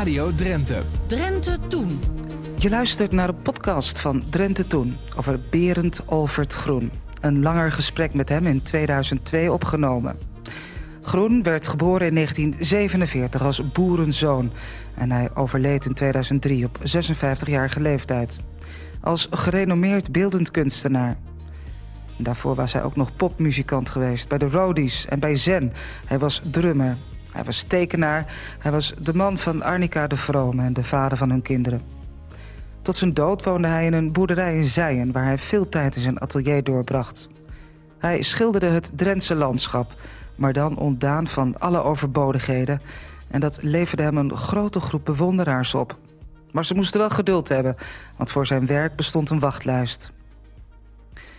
Radio Drenthe. Drenthe Toen. Je luistert naar een podcast van Drenthe Toen over Berend Olvert Groen. Een langer gesprek met hem in 2002 opgenomen. Groen werd geboren in 1947 als boerenzoon. En hij overleed in 2003 op 56-jarige leeftijd. Als gerenommeerd beeldend kunstenaar. Daarvoor was hij ook nog popmuzikant geweest bij de Roadies en bij Zen. Hij was drummer. Hij was tekenaar. Hij was de man van Arnica de Vrome en de vader van hun kinderen. Tot zijn dood woonde hij in een boerderij in Zijen... waar hij veel tijd in zijn atelier doorbracht. Hij schilderde het Drentse landschap... maar dan ontdaan van alle overbodigheden... en dat leverde hem een grote groep bewonderaars op. Maar ze moesten wel geduld hebben... want voor zijn werk bestond een wachtlijst.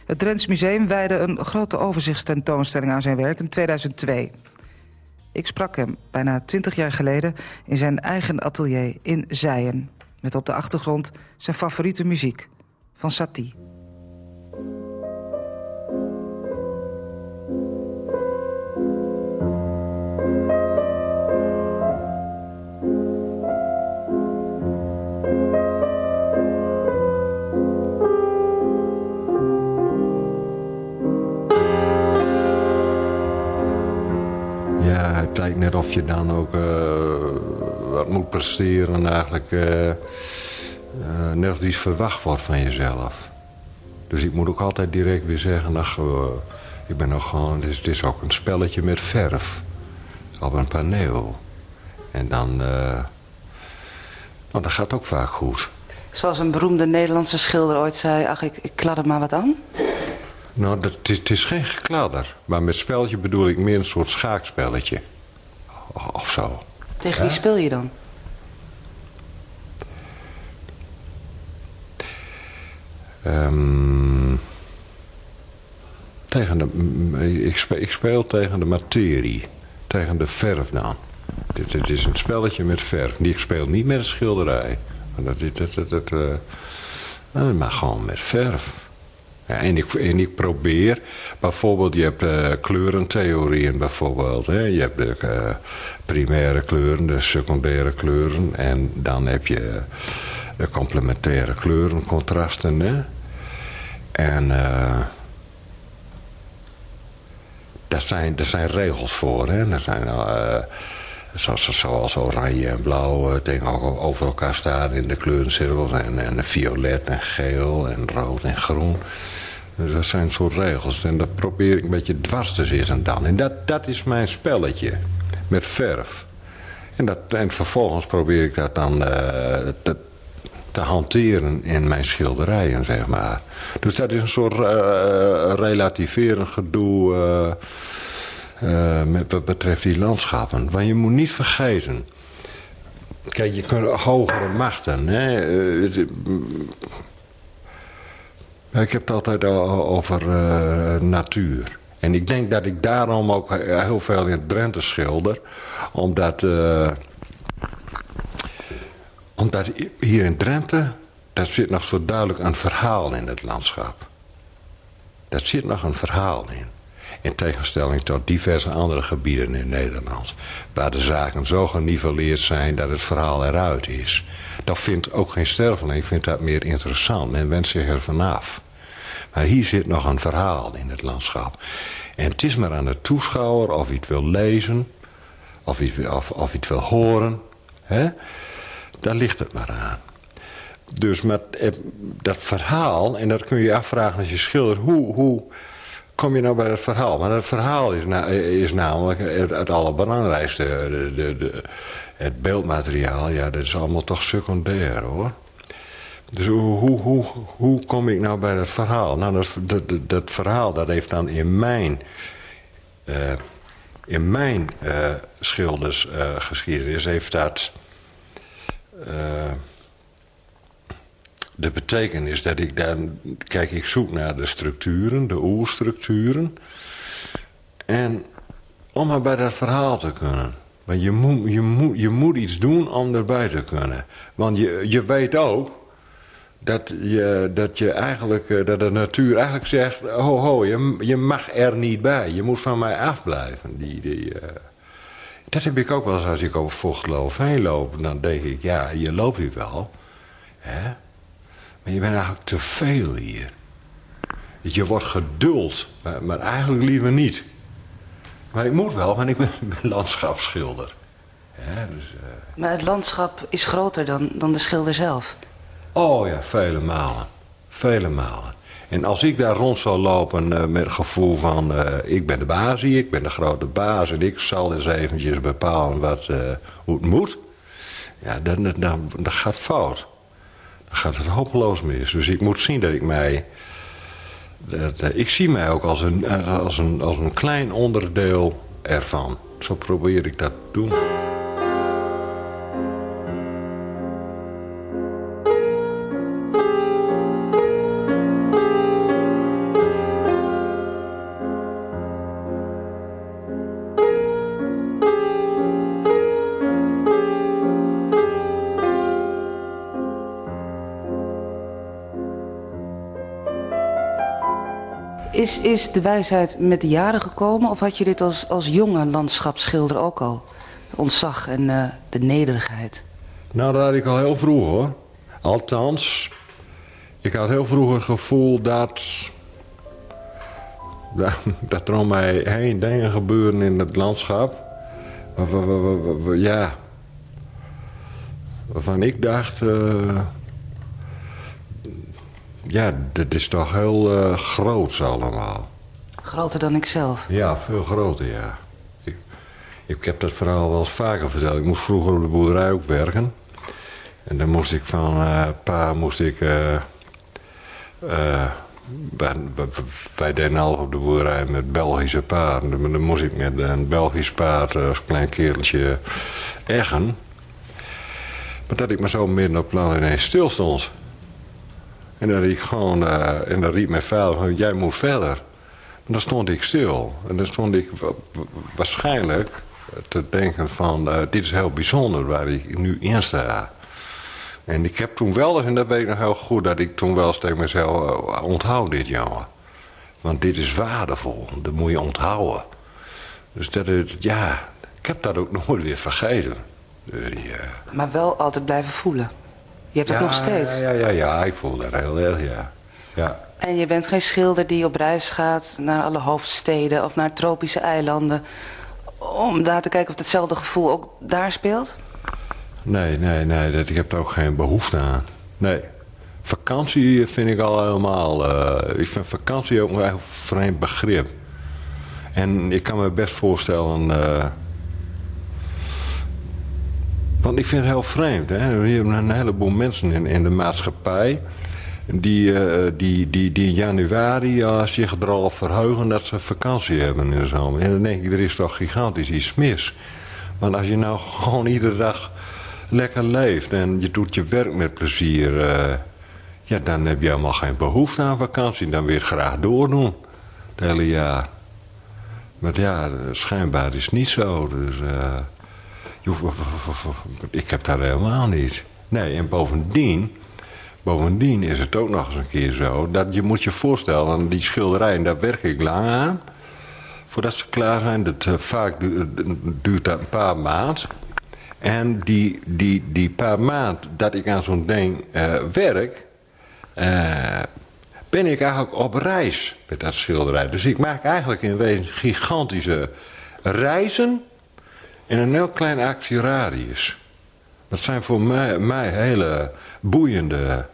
Het Drents Museum wijde een grote overzichtstentoonstelling aan zijn werk in 2002. Ik sprak hem bijna twintig jaar geleden in zijn eigen atelier in Zijen... met op de achtergrond zijn favoriete muziek van Satie. Ja, het lijkt net of je dan ook eh, wat moet presteren eigenlijk. eh, eh, net of iets verwacht wordt van jezelf. Dus ik moet ook altijd direct weer zeggen, ach, ik ben nog gewoon, het is, ook een spelletje met verf. Op een paneel. En dan, nou, dat gaat ook vaak goed. Zoals een beroemde Nederlandse schilder ooit zei... ach, ik, ik klad er maar wat aan. Nou, dat, het, is, geen gekladder. Maar met spelletje bedoel ik meer een soort schaakspelletje. Of zo. Tegen wie speel je dan? Ehm, tegen de, ik, speel, ik speel tegen de materie. Tegen de verf dan. Dit, dit is een spelletje met verf. Ik speel niet met een schilderij. Dat, dat, dat, dat, dat, eh, nou, maar gewoon met verf. En, ik, en ik probeer, bijvoorbeeld, je hebt eh, kleurentheorieën bijvoorbeeld. Hè? Je hebt de eh, primaire kleuren, de secundaire kleuren. En dan heb je de complementaire kleuren, contrasten. Hè? En eh daar, zijn, daar zijn regels voor. Hè? Er zijn, zoals, zoals oranje en blauw eh, tegen, over elkaar staan in de kleurencirkels. En, en violet en geel en rood en groen. Dus dat zijn soort regels. En dat probeer ik een beetje dwars te zitten dan. En dat, dat is mijn spelletje. Met verf. En, dat, en vervolgens probeer ik dat dan eh, te, te hanteren in mijn schilderijen, zeg maar. Dus dat is een soort eh relativerend gedoe eh, met wat betreft die landschappen. Want je moet niet vergeten... Kijk, je kunt hogere machten. Hè? eh, ik heb het altijd over eh, natuur. En ik denk dat ik daarom ook heel veel in Drenthe schilder. Omdat, omdat hier in Drenthe, daar zit nog zo duidelijk een verhaal in het landschap. Daar zit nog een verhaal in. In tegenstelling tot diverse andere gebieden in Nederland. Waar de zaken zo geniveleerd zijn dat het verhaal eruit is. Dat vindt ook geen sterveling, vindt dat meer interessant. Men wenst zich er vanaf. Maar hier zit nog een verhaal in het landschap. En het is maar aan de toeschouwer of hij het wil lezen. Of hij, of, hij het wil horen. Hè? Daar ligt het maar aan. Dus met eh, dat verhaal, en dat kun je je afvragen als je schildert, hoe, hoe kom je nou bij dat verhaal? Maar dat verhaal is, is namelijk het, het allerbelangrijkste. De, de, de, het beeldmateriaal, ja, dat is allemaal toch secundair hoor. Dus hoe, hoe, hoe, hoe kom ik nou bij dat verhaal? Nou, dat, dat, dat, verhaal dat heeft dan in mijn, eh, in mijn eh schildersgeschiedenis heeft dat eh, de betekenis dat ik dan... Kijk, ik zoek naar de structuren, de oerstructuren. En om maar bij dat verhaal te kunnen. Want je moet, je moet, je moet iets doen om erbij te kunnen. Want je, je weet ook dat je, dat je eigenlijk, eh, dat de natuur eigenlijk zegt, ho ho, je, je mag er niet bij. Je moet van mij afblijven. Die, die, eh, Dat heb ik ook wel eens als ik over Vochtgeloof heen loop. Dan denk ik, ja, je loopt hier wel. Hè? Maar je bent eigenlijk te veel hier. Je wordt geduld, maar, maar eigenlijk liever niet. Maar ik moet wel, want ik ben, landschapsschilder. Ja, dus, uh... Maar het landschap is groter dan, dan de schilder zelf? Oh ja, vele malen. Vele malen. En als ik daar rond zou lopen uh, met het gevoel van... Uh, ik ben de baas hier, ik ben de grote baas... en ik zal eens eventjes bepalen wat, hoe het moet... ja, dan, dan, dan, dan gaat fout. Gaat het hopeloos mis. Dus ik moet zien dat ik mij dat, ik zie mij ook als een, als, een, als een klein onderdeel ervan. Zo probeer ik dat te doen. Is, is de wijsheid met de jaren gekomen of had je dit als, als jonge landschapsschilder ook al? Ontzag en uh, de nederigheid. Nou, dat had ik al heel vroeg hoor. Althans, ik had heel vroeg het gevoel dat, dat, er om mij heen dingen gebeuren in het landschap. Ja, waarvan ik dacht... Uh, ja, dat is toch heel uh, groot allemaal. Groter dan ik zelf? Ja, veel groter, ja. Ik, ik heb dat verhaal wel eens vaker verteld. Ik moest vroeger op de boerderij ook werken. En dan moest ik van uh, pa, moest ik... Uh, bij, wij deden al op de boerderij met Belgische paarden. Dan moest ik met een Belgisch paard als klein kereltje eggen. Maar dat ik maar zo midden op plan ineens stil stond. En dan riep gewoon, uh, en dan riep mijn vader van, jij moet verder. En dan stond ik stil. En dan stond ik waarschijnlijk te denken van, uh, dit is heel bijzonder waar ik nu in sta. En ik heb toen wel, en dat weet ik nog heel goed, dat ik toen wel tegen mezelf, uh, onthoud dit jongen. Want dit is waardevol, dat moet je onthouden. Dus dat het, ja, ik heb dat ook nooit weer vergeten. Dus, maar wel altijd blijven voelen. Je hebt het nog steeds? Ja, ja, ja, ja, ik voel dat heel erg, ja. ja. En je bent geen schilder die op reis gaat naar alle hoofdsteden of naar tropische eilanden... om daar te kijken of hetzelfde gevoel ook daar speelt? Nee, nee, nee, dat, ik heb er ook geen behoefte aan. Nee. Vakantie vind ik al helemaal... Uh, ik vind vakantie ook een vreemd begrip. En ik kan me best voorstellen... Uh, want ik vind het heel vreemd. Hè? We hebben een heleboel mensen in, in de maatschappij... Die, uh, die, die, die in januari uh, zich er al verheugen dat ze vakantie hebben in de zomer. En dan denk ik, er is toch gigantisch iets mis. Want als je nou gewoon iedere dag lekker leeft... en je doet je werk met plezier... Uh, ja, dan heb je helemaal geen behoefte aan vakantie. Dan wil je het graag doordoen. Het hele jaar. Maar ja, schijnbaar is het niet zo. Dus... Ik heb dat helemaal niet. Nee, en bovendien, bovendien is het ook nog eens een keer zo... dat je moet je voorstellen, die schilderijen, daar werk ik lang aan... voordat ze klaar zijn. Dat, uh, vaak duurt dat een paar maanden. En die, die, die paar maanden dat ik aan zo'n ding uh, werk... Ben ik eigenlijk op reis met dat schilderij. Dus ik maak eigenlijk in wezen gigantische reizen in een heel klein actieradius. Dat zijn voor mij, mij hele boeiende,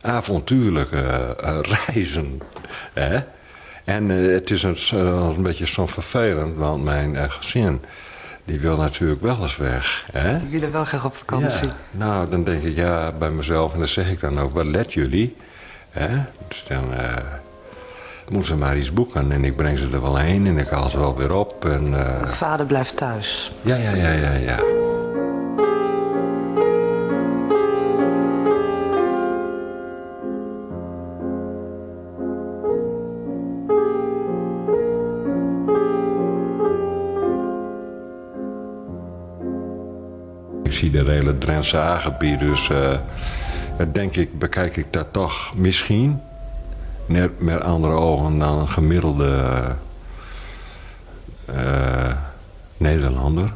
avontuurlijke uh, reizen. Hè? En uh, het is een, uh, een beetje zo vervelend, want mijn gezin... die wil natuurlijk wel eens weg. Hè? Die willen wel graag op vakantie. Ja. Nou, dan denk ik ja bij mezelf... en dan zeg ik dan ook, wat let jullie? Hè? Dus dan moeten ze maar iets boeken. En ik breng ze er wel heen en ik haal ze wel weer op. En, uh... Vader blijft thuis. Ja, ja, ja, ja, ja. Ik zie de hele Drentse aangebied, dus uh, denk ik, bekijk ik dat toch misschien net met andere ogen dan een gemiddelde uh, Nederlander.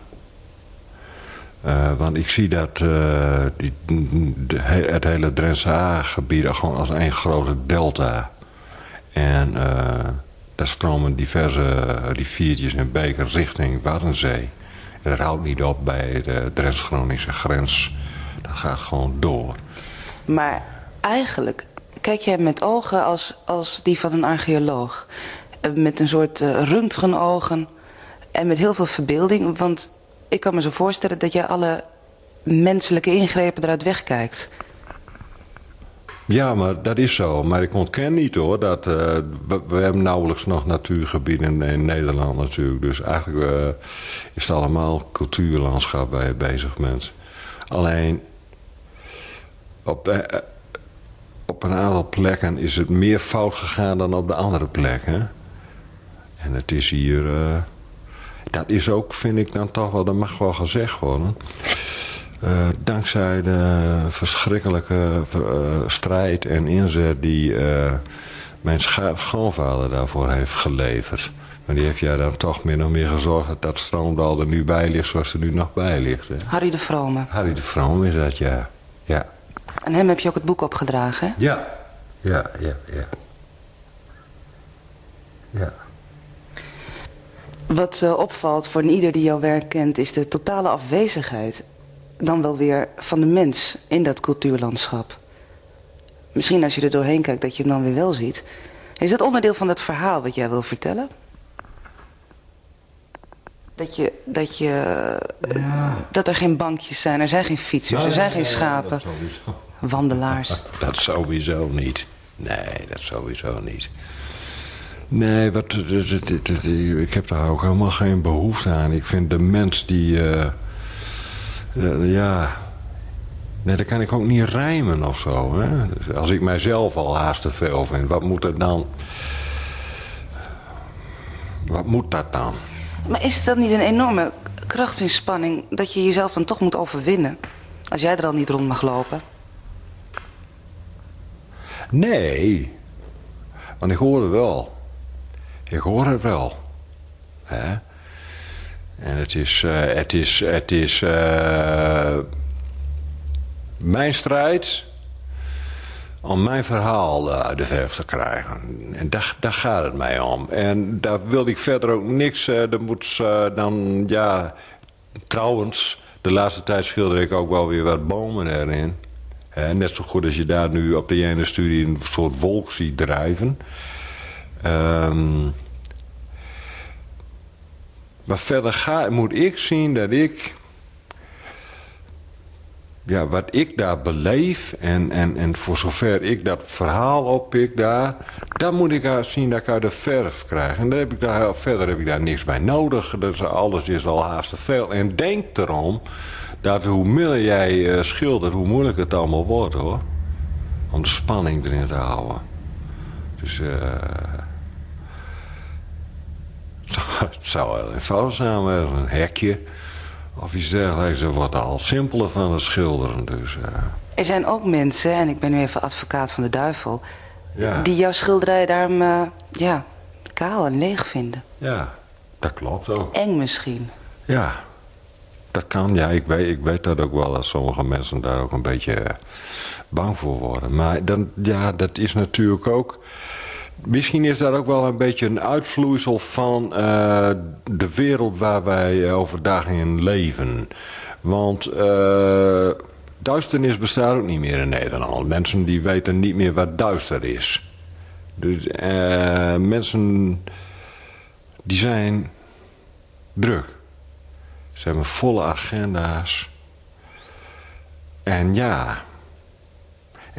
Uh, want ik zie dat uh, die, het hele Drentse A-gebied gewoon als één grote delta. En daar stromen diverse riviertjes en bekers richting Waddenzee. En dat houdt niet op bij de Drents-Groningse grens. Dat gaat gewoon door. Maar eigenlijk kijk jij met ogen als, als die van een archeoloog. Met een soort röntgenogen en met heel veel verbeelding. Want ik kan me zo voorstellen dat je alle menselijke ingrepen eruit wegkijkt. Ja, maar dat is zo. Maar ik ontken niet hoor. Dat, uh, we, hebben nauwelijks nog natuurgebieden in, Nederland natuurlijk. Dus eigenlijk uh, is het allemaal cultuurlandschap je bezig bent. Alleen op, uh, op een aantal plekken is het meer fout gegaan dan op de andere plekken. En het is hier dat is ook, vind ik dan toch wel, dat mag wel gezegd worden. Uh, dankzij de verschrikkelijke uh, strijd en inzet die mijn schoonvader daarvoor heeft geleverd. Maar die heeft jij dan toch min of meer gezorgd dat dat stroomdal er nu bij ligt zoals er nu nog bij ligt. Hè? Harry de Vrome. Harry de Vrome is dat, ja. ja. En hem heb je ook het boek opgedragen, hè? Ja, ja, ja, ja. Ja. Wat uh, opvalt voor ieder die jouw werk kent... is de totale afwezigheid... dan wel weer van de mens in dat cultuurlandschap. Misschien als je er doorheen kijkt dat je hem dan weer wel ziet. Is dat onderdeel van het verhaal wat jij wil vertellen? Dat, je, dat, je, ja. dat er geen bankjes zijn, er zijn geen fietsers, er zijn geen schapen. Wandelaars. Dat sowieso niet. Nee, dat sowieso niet. Nee, wat, ik heb daar ook helemaal geen behoefte aan. Ik vind de mens die... Uh, uh, ja... Nee, dat kan ik ook niet rijmen of zo. Hè? Als ik mijzelf al haast te veel vind, wat moet er dan... Wat moet dat dan? Maar is het dan niet een enorme krachtsinspanning... dat je jezelf dan toch moet overwinnen? Als jij er al niet rond mag lopen? Nee. Want ik hoorde wel ik hoor het wel. En het is, het is, het is uh, mijn strijd om mijn verhaal uit de verf te krijgen. En daar, daar gaat het mij om. En daar wil ik verder ook niks. Uh, er moet dan, ja, trouwens, de laatste tijd schilder ik ook wel weer wat bomen erin. net zo goed als je daar nu op de ene studie een soort wolk ziet drijven. Um, maar verder ga, moet ik zien dat ik... Ja, wat ik daar beleef en, en, en voor zover ik dat verhaal oppik daar... dan moet ik zien dat ik uit de verf krijg. En dan heb ik daar, verder heb ik daar niks bij nodig. Dat alles is al haast te veel. En denk erom dat hoe meer jij uh, schildert, hoe moeilijker het allemaal wordt hoor. Om de spanning erin te houden. Dus... Uh, het zou wel eenvoudig zijn een hekje of iets dergelijks. Ze wordt al simpeler van het schilderen. Dus, uh... Er zijn ook mensen, en ik ben nu even advocaat van de duivel... Ja. die jouw schilderij daarom uh, ja, kaal en leeg vinden. Ja, dat klopt ook. Eng misschien. Ja, dat kan. Ja, ik weet, ik weet dat ook wel dat sommige mensen daar ook een beetje eh, bang voor worden. Maar dan, ja, dat is natuurlijk ook Misschien is dat ook wel een beetje een uitvloeisel van uh, de wereld waar wij overdag in leven. Want uh, duisternis bestaat ook niet meer in Nederland. Mensen die weten niet meer wat duister is. Dus uh, mensen die zijn druk. Ze hebben volle agenda's. En ja,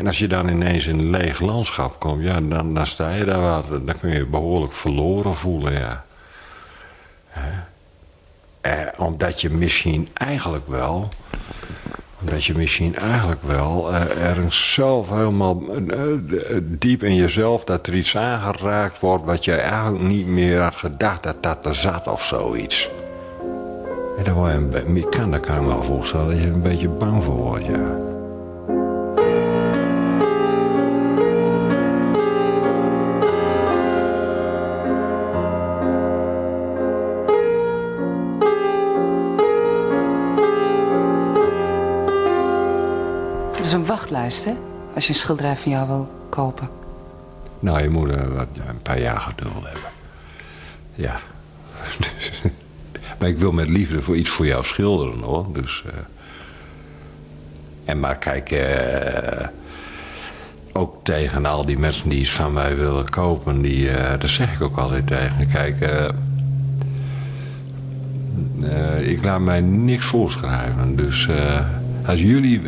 en als je dan ineens in een leeg landschap komt, ja, dan, dan sta je daar. Dan kun je je behoorlijk verloren voelen, ja. Eh, omdat je misschien eigenlijk wel... Omdat je misschien eigenlijk wel eh, ergens zelf helemaal eh, diep in jezelf... dat er iets aangeraakt wordt wat jij eigenlijk niet meer had gedacht dat dat er zat of zoiets. En daar, word je, een, kan, kan me wel voorstellen dat je er een beetje bang voor wordt, ja. Een hè? Als je een schilderij van jou wil kopen. Nou, je moet een paar jaar geduld hebben. Ja. maar ik wil met liefde voor iets voor jou schilderen, hoor. Dus... Uh... En maar kijk... Uh ook tegen al die mensen die iets van mij willen kopen, die, uh, daar zeg ik ook altijd tegen. Kijk, ik laat mij niks voorschrijven. Dus als jullie,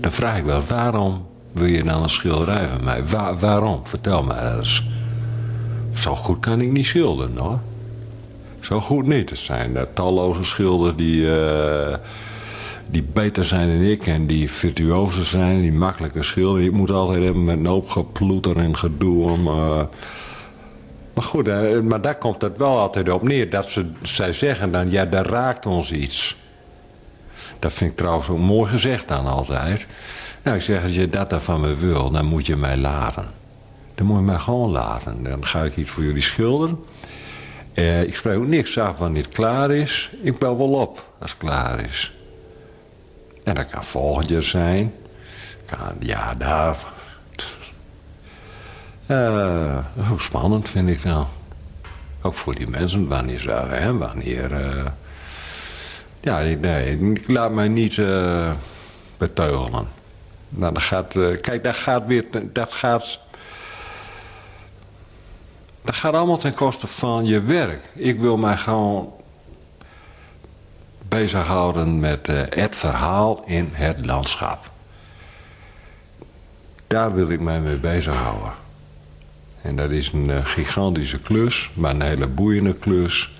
dan vraag ik wel, waarom wil je dan een schilderij van mij? Waar, waarom? Vertel mij eens. Zo goed kan ik niet schilderen hoor. Zo goed niet. Er zijn talloze schilders die die beter zijn dan ik en die virtuozer zijn, die makkelijker schilderen. Ik moet altijd hebben met een hoop geploeter en gedoe om... Uh... Maar goed, maar daar komt het wel altijd op neer. Dat ze, zij zeggen dan, ja, daar raakt ons iets. Dat vind ik trouwens ook mooi gezegd dan altijd. Nou, ik zeg, als je dat van me wil, dan moet je mij laten. Dan moet je mij gewoon laten. Dan ga ik iets voor jullie schilderen. Eh, ik spreek ook niks af wanneer het klaar is. Ik bel wel op als het klaar is. En dat kan volgend zijn. Kan, ja, daar. Uh, spannend vind ik nou. Ook voor die mensen, wanneer ze, hè, wanneer... Uh, ja, nee, ik laat mij niet uh, beteugelen. Nou, dat gaat, kijk, dat gaat weer, dat gaat... Dat gaat allemaal ten koste van je werk. Ik wil mij gewoon bezighouden met uh, het verhaal in het landschap. Daar wil ik mij mee bezighouden. En dat is een gigantische klus, maar een hele boeiende klus.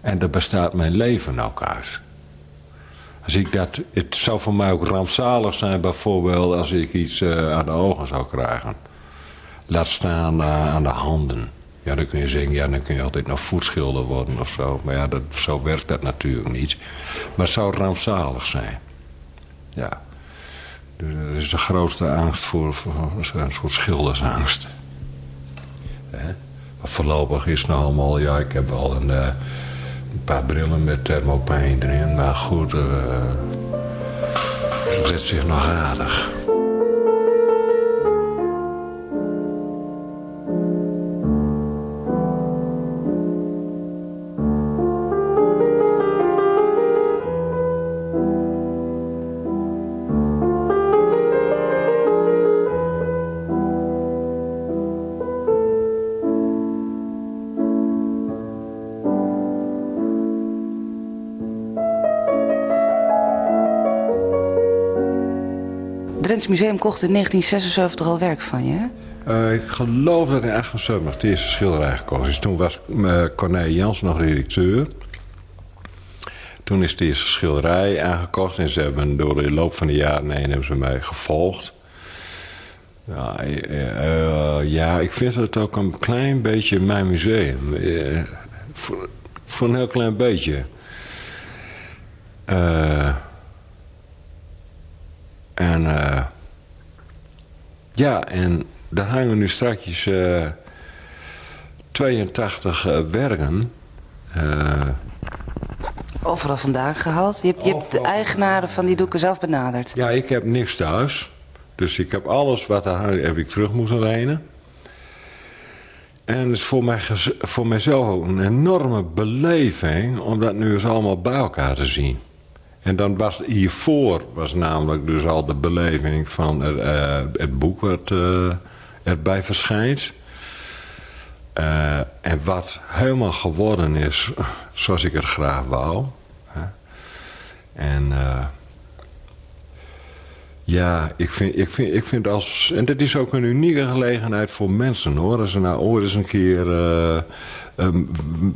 En daar bestaat mijn leven ook uit. Als ik dat, het zou voor mij ook rampzalig zijn bijvoorbeeld als ik iets uh, aan de ogen zou krijgen. Laat staan aan de handen. Ja, dan kun je zeggen, ja, dan kun je altijd nog voetschilder worden of zo. Maar ja, dat, zo werkt dat natuurlijk niet. Maar het zou rampzalig zijn. Ja. Dus dat is de grootste angst voor, voor, een soort schildersangst. Hè? Voorlopig is het nog allemaal, ja, ik heb al een, uh, een paar brillen met thermopijn erin. Maar goed, uh, het redt zich nog aardig. Museum kocht in 1976 al werk van je, uh, ik geloof dat in 78 de eerste schilderij gekozen is. Toen was uh, Jans nog directeur. Toen is de eerste schilderij aangekocht. En ze hebben door de loop van de jaren heen hebben ze mij gevolgd. Ja, uh, ja, ik vind het ook een klein beetje mijn museum. Voor, voor, een heel klein beetje. Eh... En uh, ja, en daar hangen nu straks uh, 82 uh, werken. Overal vandaan gehaald? Je hebt, je hebt de eigenaren van die doeken zelf benaderd? Ja, ik heb niks thuis. Dus ik heb alles wat daar hangt, heb ik terug moeten lenen. En het is voor, mij, voor mijzelf ook een enorme beleving om dat nu eens allemaal bij elkaar te zien. En dan was hiervoor was namelijk dus al de beleving van het, uh, het boek wat uh, erbij verschijnt. Uh, en wat helemaal geworden is zoals ik het graag wou. Hè. En ja, ik vind, ik, vind, ik vind als... En dit is ook een unieke gelegenheid voor mensen hoor. Als ze nou ooit eens een keer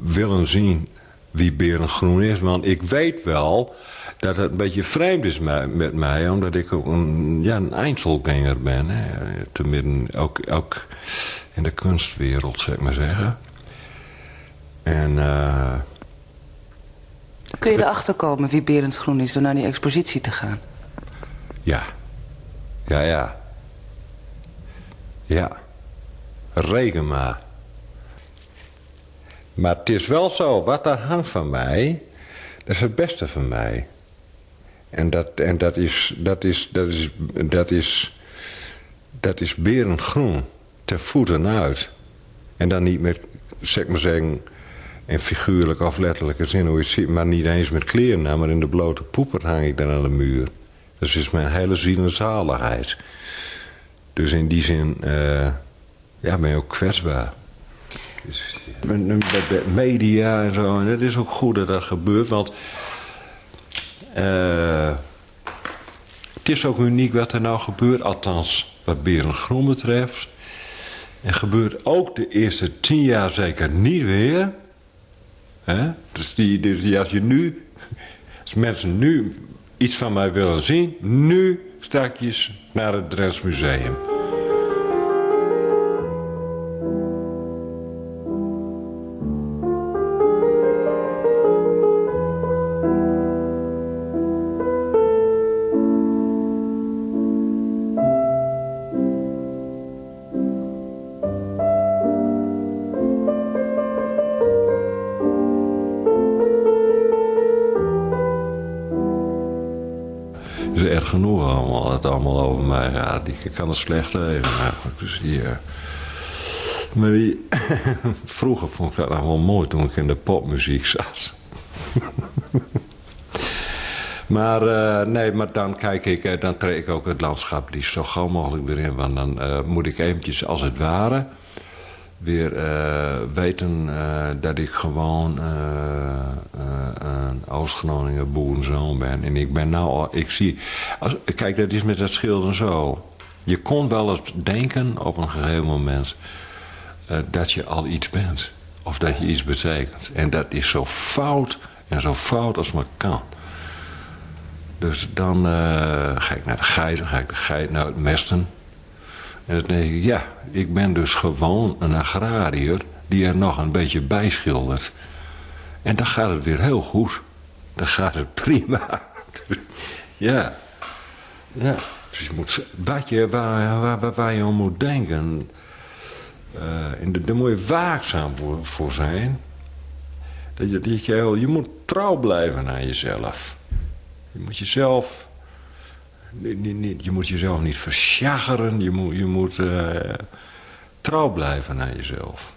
willen zien wie Berengroen is. Want ik weet wel dat het een beetje vreemd is met mij, omdat ik ook een, ja, een eindselganger ben. Hè. Te midden, ook, ook in de kunstwereld, zeg maar zeggen. En... Uh, Kun je erachter komen wie Berend Groen is door naar die expositie te gaan? Ja. Ja, ja. Ja. Reken maar. Maar het is wel zo, wat daar hangt van mij, dat is het beste van mij. En dat, en dat is, dat is, dat is, dat is, dat is berengroen. Ter voeten uit. En dan niet met, zeg maar zeggen, in figuurlijke of letterlijke zin, hoe je ziet, maar niet eens met kleren, nou, maar in de blote poeper hang ik dan aan de muur. Dus is mijn hele ziel en zaligheid. Dus in die zin, uh, ja, ben je ook kwetsbaar. Dus, met, de media en zo, en het is ook goed dat dat gebeurt, want uh, het is ook uniek wat er nou gebeurt, althans wat Berengroen betreft. En gebeurt ook de eerste tien jaar zeker niet weer. He? Dus, die, dus als je nu, als mensen nu iets van mij willen zien, nu straks naar het Drents Museum. Ik kan het slecht leven. Dus die, uh... maar die, vroeger vond ik dat nog mooi toen ik in de popmuziek zat. maar uh, nee, maar dan kijk ik, uh, dan trek ik ook het landschap liefst zo gauw mogelijk weer in. Want dan moet ik eventjes als het ware weer weten dat ik gewoon een Oost-Groninger boerenzoon ben. En ik ben nou al, ik zie, kijk dat is met dat schilderen zo. Je kon wel eens denken op een gegeven moment dat je al iets bent. Of dat je iets betekent. En dat is zo fout en zo fout als maar kan. Dus dan ga ik naar de geit, dan ga ik de geit naar het mesten. En dan denk ik, ja, ik ben dus gewoon een agrariër die er nog een beetje bij schildert. En dan gaat het weer heel goed. Dan gaat het prima. ja. Ja. Dus je moet, wat je, waar, waar, waar je om moet denken. Uh, en daar moet je waakzaam voor, voor zijn. Dat je, dat je, je moet trouw blijven aan jezelf. Je moet jezelf... Je moet jezelf niet versjaggeren. Je moet, je moet uh, trouw blijven aan jezelf.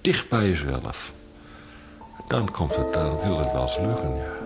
Dicht bij jezelf. Dan komt het, dan wil het wel eens lukken, ja.